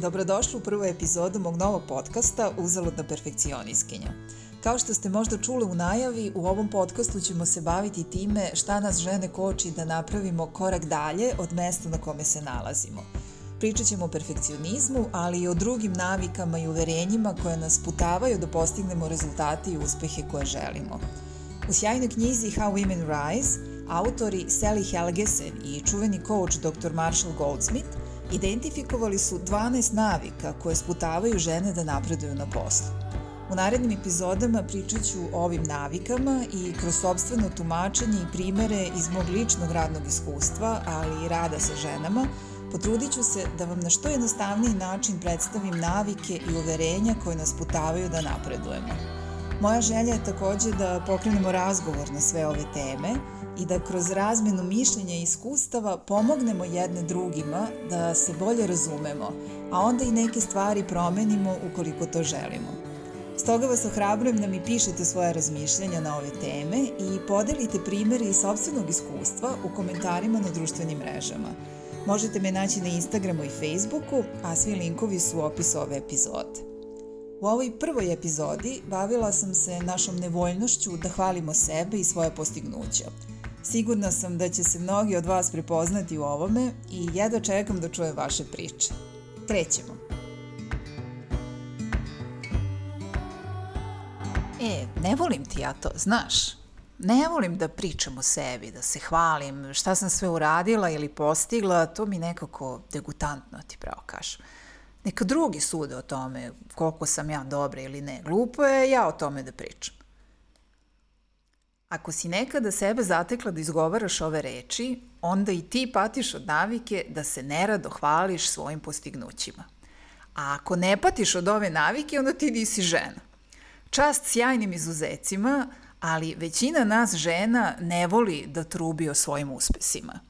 dobrodošli u prvu epizodu mog novog podcasta Uzaludna perfekcioniskinja. Kao što ste možda čuli u najavi, u ovom podcastu ćemo se baviti time šta nas žene koči da napravimo korak dalje od mesta na kome se nalazimo. Pričat ćemo o perfekcionizmu, ali i o drugim navikama i uverenjima koje nas putavaju da postignemo rezultate i uspehe koje želimo. U sjajnoj knjizi How Women Rise, autori Sally Helgesen i čuveni coach dr. Marshall Goldsmith identifikovali su 12 navika koje sputavaju žene da napreduju na poslu. U narednim epizodama pričat ću o ovim navikama i kroz sobstveno tumačenje i primere iz mog ličnog radnog iskustva, ali i rada sa ženama, potrudit ću se da vam na što jednostavniji način predstavim navike i uverenja koje nas putavaju da napredujemo. Moja želja je takođe da pokrenemo razgovor na sve ove teme, i da kroz razmenu mišljenja i iskustava pomognemo jedne drugima da se bolje razumemo, a onda i neke stvari promenimo ukoliko to želimo. Stoga vas ohrabrujem da mi pišete svoje razmišljanja na ove teme i podelite primere iz sobstvenog iskustva u komentarima na društvenim mrežama. Možete me naći na Instagramu i Facebooku, a svi linkovi su u opisu ove epizode. U ovoj prvoj epizodi bavila sam se našom nevoljnošću da hvalimo sebe i svoje postignuća – Sigurna sam da će se mnogi od vas prepoznati u ovome i jedva čekam da čujem vaše priče. Krećemo. E, ne volim ti ja to, znaš. Ne volim da pričam o sebi, da se hvalim, šta sam sve uradila ili postigla, to mi nekako degutantno ti pravo kažem. Neka drugi sude o tome koliko sam ja dobra ili ne. Glupo je ja o tome da pričam. Ako si nekada sebe zatekla da izgovaraš ove reči, onda i ti patiš od navike da se nerado hvališ svojim postignućima. A ako ne patiš od ove navike, onda ti nisi žena. Čast sjajnim izuzecima, ali većina nas žena ne voli da trubi o svojim uspesima.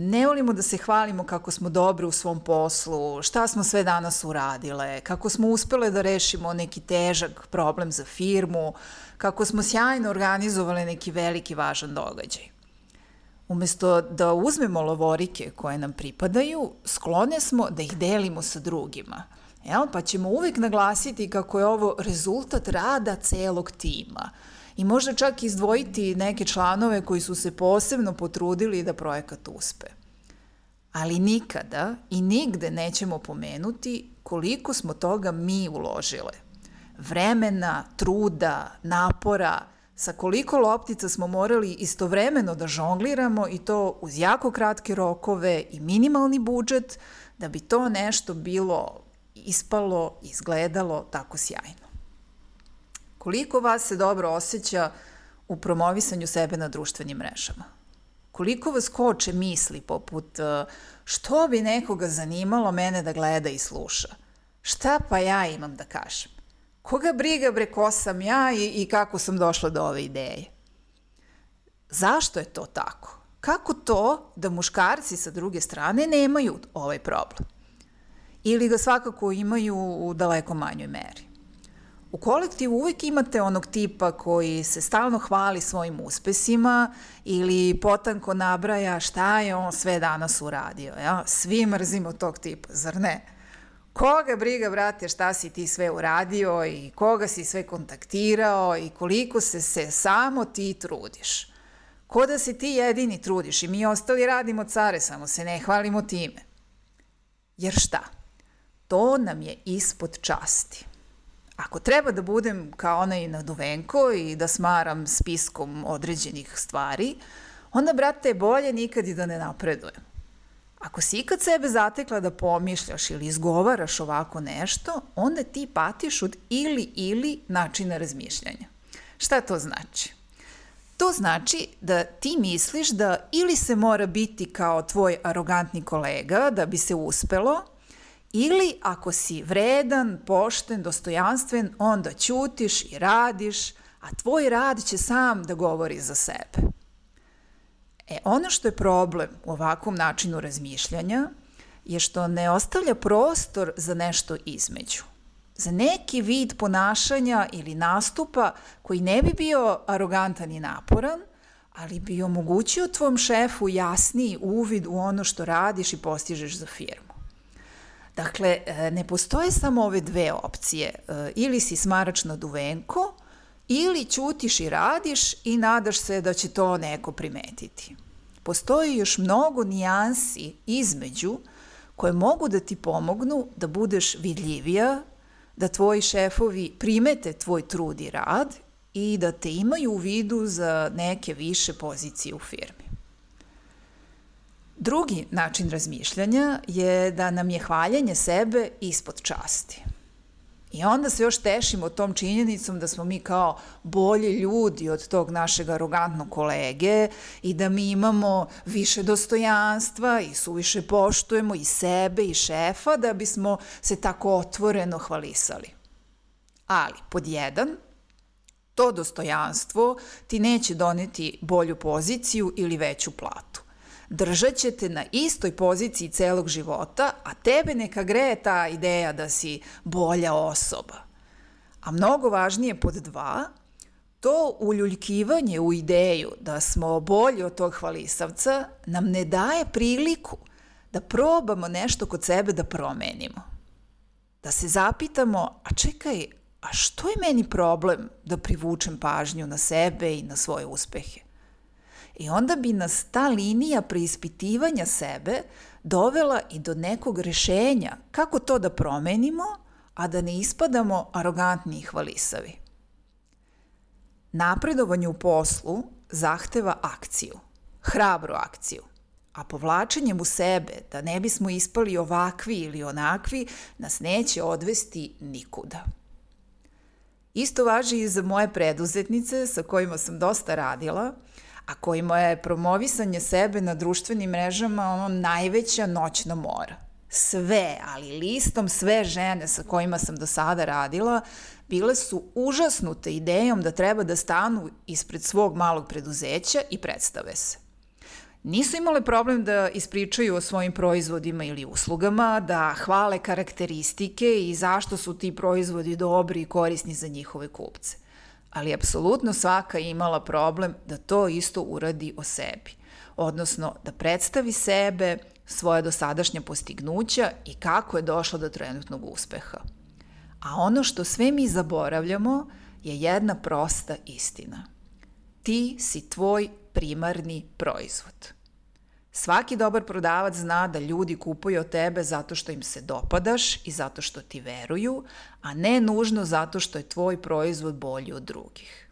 Ne volimo da se hvalimo kako smo dobre u svom poslu, šta smo sve danas uradile, kako smo uspele da rešimo neki težak problem za firmu, kako smo sjajno organizovali neki veliki važan događaj. Umesto da uzmemo lovorike koje nam pripadaju, sklone smo da ih delimo sa drugima. Jel? Pa ćemo uvek naglasiti kako je ovo rezultat rada celog tima – i možda čak izdvojiti neke članove koji su se posebno potrudili da projekat uspe. Ali nikada i nigde nećemo pomenuti koliko smo toga mi uložile. Vremena, truda, napora, sa koliko loptica smo morali istovremeno da žongliramo i to uz jako kratke rokove i minimalni budžet da bi to nešto bilo ispalo, izgledalo tako sjajno. Koliko vas se dobro osjeća u promovisanju sebe na društvenim mrežama? Koliko vas koče misli poput e, što bi nekoga zanimalo mene da gleda i sluša? Šta pa ja imam da kažem? Koga briga bre ko sam ja i, i kako sam došla do ove ideje? Zašto je to tako? Kako to da muškarci sa druge strane nemaju ovaj problem? Ili ga svakako imaju u daleko manjoj meri? U kolektivu uvek imate onog tipa koji se stalno hvali svojim uspesima ili potanko nabraja šta je on sve danas uradio. Ja? Svi mrzimo tog tipa, zar ne? Koga briga, brate, šta si ti sve uradio i koga si sve kontaktirao i koliko se se samo ti trudiš. Ko da se ti jedini trudiš i mi ostali radimo care, samo se ne hvalimo time. Jer šta? To nam je ispod časti. Ako treba da budem kao onaj naduvenko i da smaram spiskom određenih stvari, onda, brate, bolje nikad i da ne napredujem. Ako si ikad sebe zatekla da pomišljaš ili izgovaraš ovako nešto, onda ti patiš od ili ili načina razmišljanja. Šta to znači? To znači da ti misliš da ili se mora biti kao tvoj arogantni kolega da bi se uspelo, Ili ako si vredan, pošten, dostojanstven, onda ćutiš i radiš, a tvoj rad će sam da govori za sebe. E, ono što je problem u ovakvom načinu razmišljanja je što ne ostavlja prostor za nešto između. Za neki vid ponašanja ili nastupa koji ne bi bio arogantan i naporan, ali bi omogućio tvom šefu jasniji uvid u ono što radiš i postižeš za firmu. Dakle, e, ne postoje samo ove dve opcije. E, ili si smaračno duvenko, ili ćutiš i radiš i nadaš se da će to neko primetiti. Postoji još mnogo nijansi između koje mogu da ti pomognu da budeš vidljivija, da tvoji šefovi primete tvoj trud i rad i da te imaju u vidu za neke više pozicije u firmi. Drugi način razmišljanja je da nam je hvaljenje sebe ispod časti. I onda se još tešimo tom činjenicom da smo mi kao bolji ljudi od tog našeg arogantnog kolege i da mi imamo više dostojanstva i suviše poštujemo i sebe i šefa da bismo se tako otvoreno hvalisali. Ali, pod jedan, to dostojanstvo ti neće doneti bolju poziciju ili veću platu držat će te na istoj poziciji celog života, a tebe neka greje ta ideja da si bolja osoba. A mnogo važnije pod dva, to uljuljkivanje u ideju da smo bolji od tog hvalisavca nam ne daje priliku da probamo nešto kod sebe da promenimo. Da se zapitamo, a čekaj, a što je meni problem da privučem pažnju na sebe i na svoje uspehe? I onda bi nas ta linija preispitivanja sebe dovela i do nekog rešenja kako to da promenimo, a da ne ispadamo arogantni i hvalisavi. Napredovanje u poslu zahteva akciju, hrabru akciju, a povlačenjem u sebe, da ne bismo ispali ovakvi ili onakvi, nas neće odvesti nikuda. Isto važi i za moje preduzetnice sa kojima sam dosta radila – a kojima je promovisanje sebe na društvenim mrežama ono najveća noćna mora. Sve, ali listom sve žene sa kojima sam do sada radila, bile su užasnute idejom da treba da stanu ispred svog malog preduzeća i predstave se. Nisu imale problem da ispričaju o svojim proizvodima ili uslugama, da hvale karakteristike i zašto su ti proizvodi dobri i korisni za njihove kupce ali apsolutno svaka je imala problem da to isto uradi o sebi, odnosno da predstavi sebe, svoje dosadašnje postignuća i kako je došla do trenutnog uspeha. A ono što sve mi zaboravljamo je jedna prosta istina. Ti si tvoj primarni proizvod. Svaki dobar prodavac zna da ljudi kupuju od tebe zato što im se dopadaš i zato što ti veruju, a ne nužno zato što je tvoj proizvod bolji od drugih.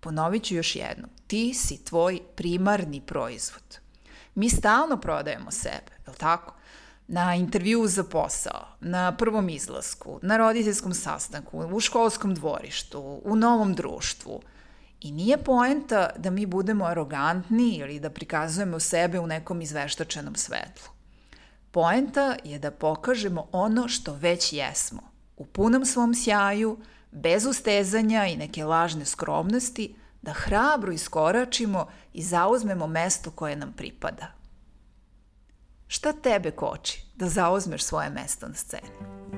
Ponovit ću još jednom, ti si tvoj primarni proizvod. Mi stalno prodajemo sebe, je li tako? Na intervju za posao, na prvom izlasku, na roditeljskom sastanku, u školskom dvorištu, u novom društvu – I nije poenta da mi budemo arogantni ili da prikazujemo sebe u nekom izveštačenom svetlu. Poenta je da pokažemo ono što već jesmo, u punom svom sjaju, bez ustezanja i neke lažne skromnosti, da hrabro iskoračimo i zauzmemo mesto koje nam pripada. Šta tebe koči da zauzmeš svoje mesto na sceni?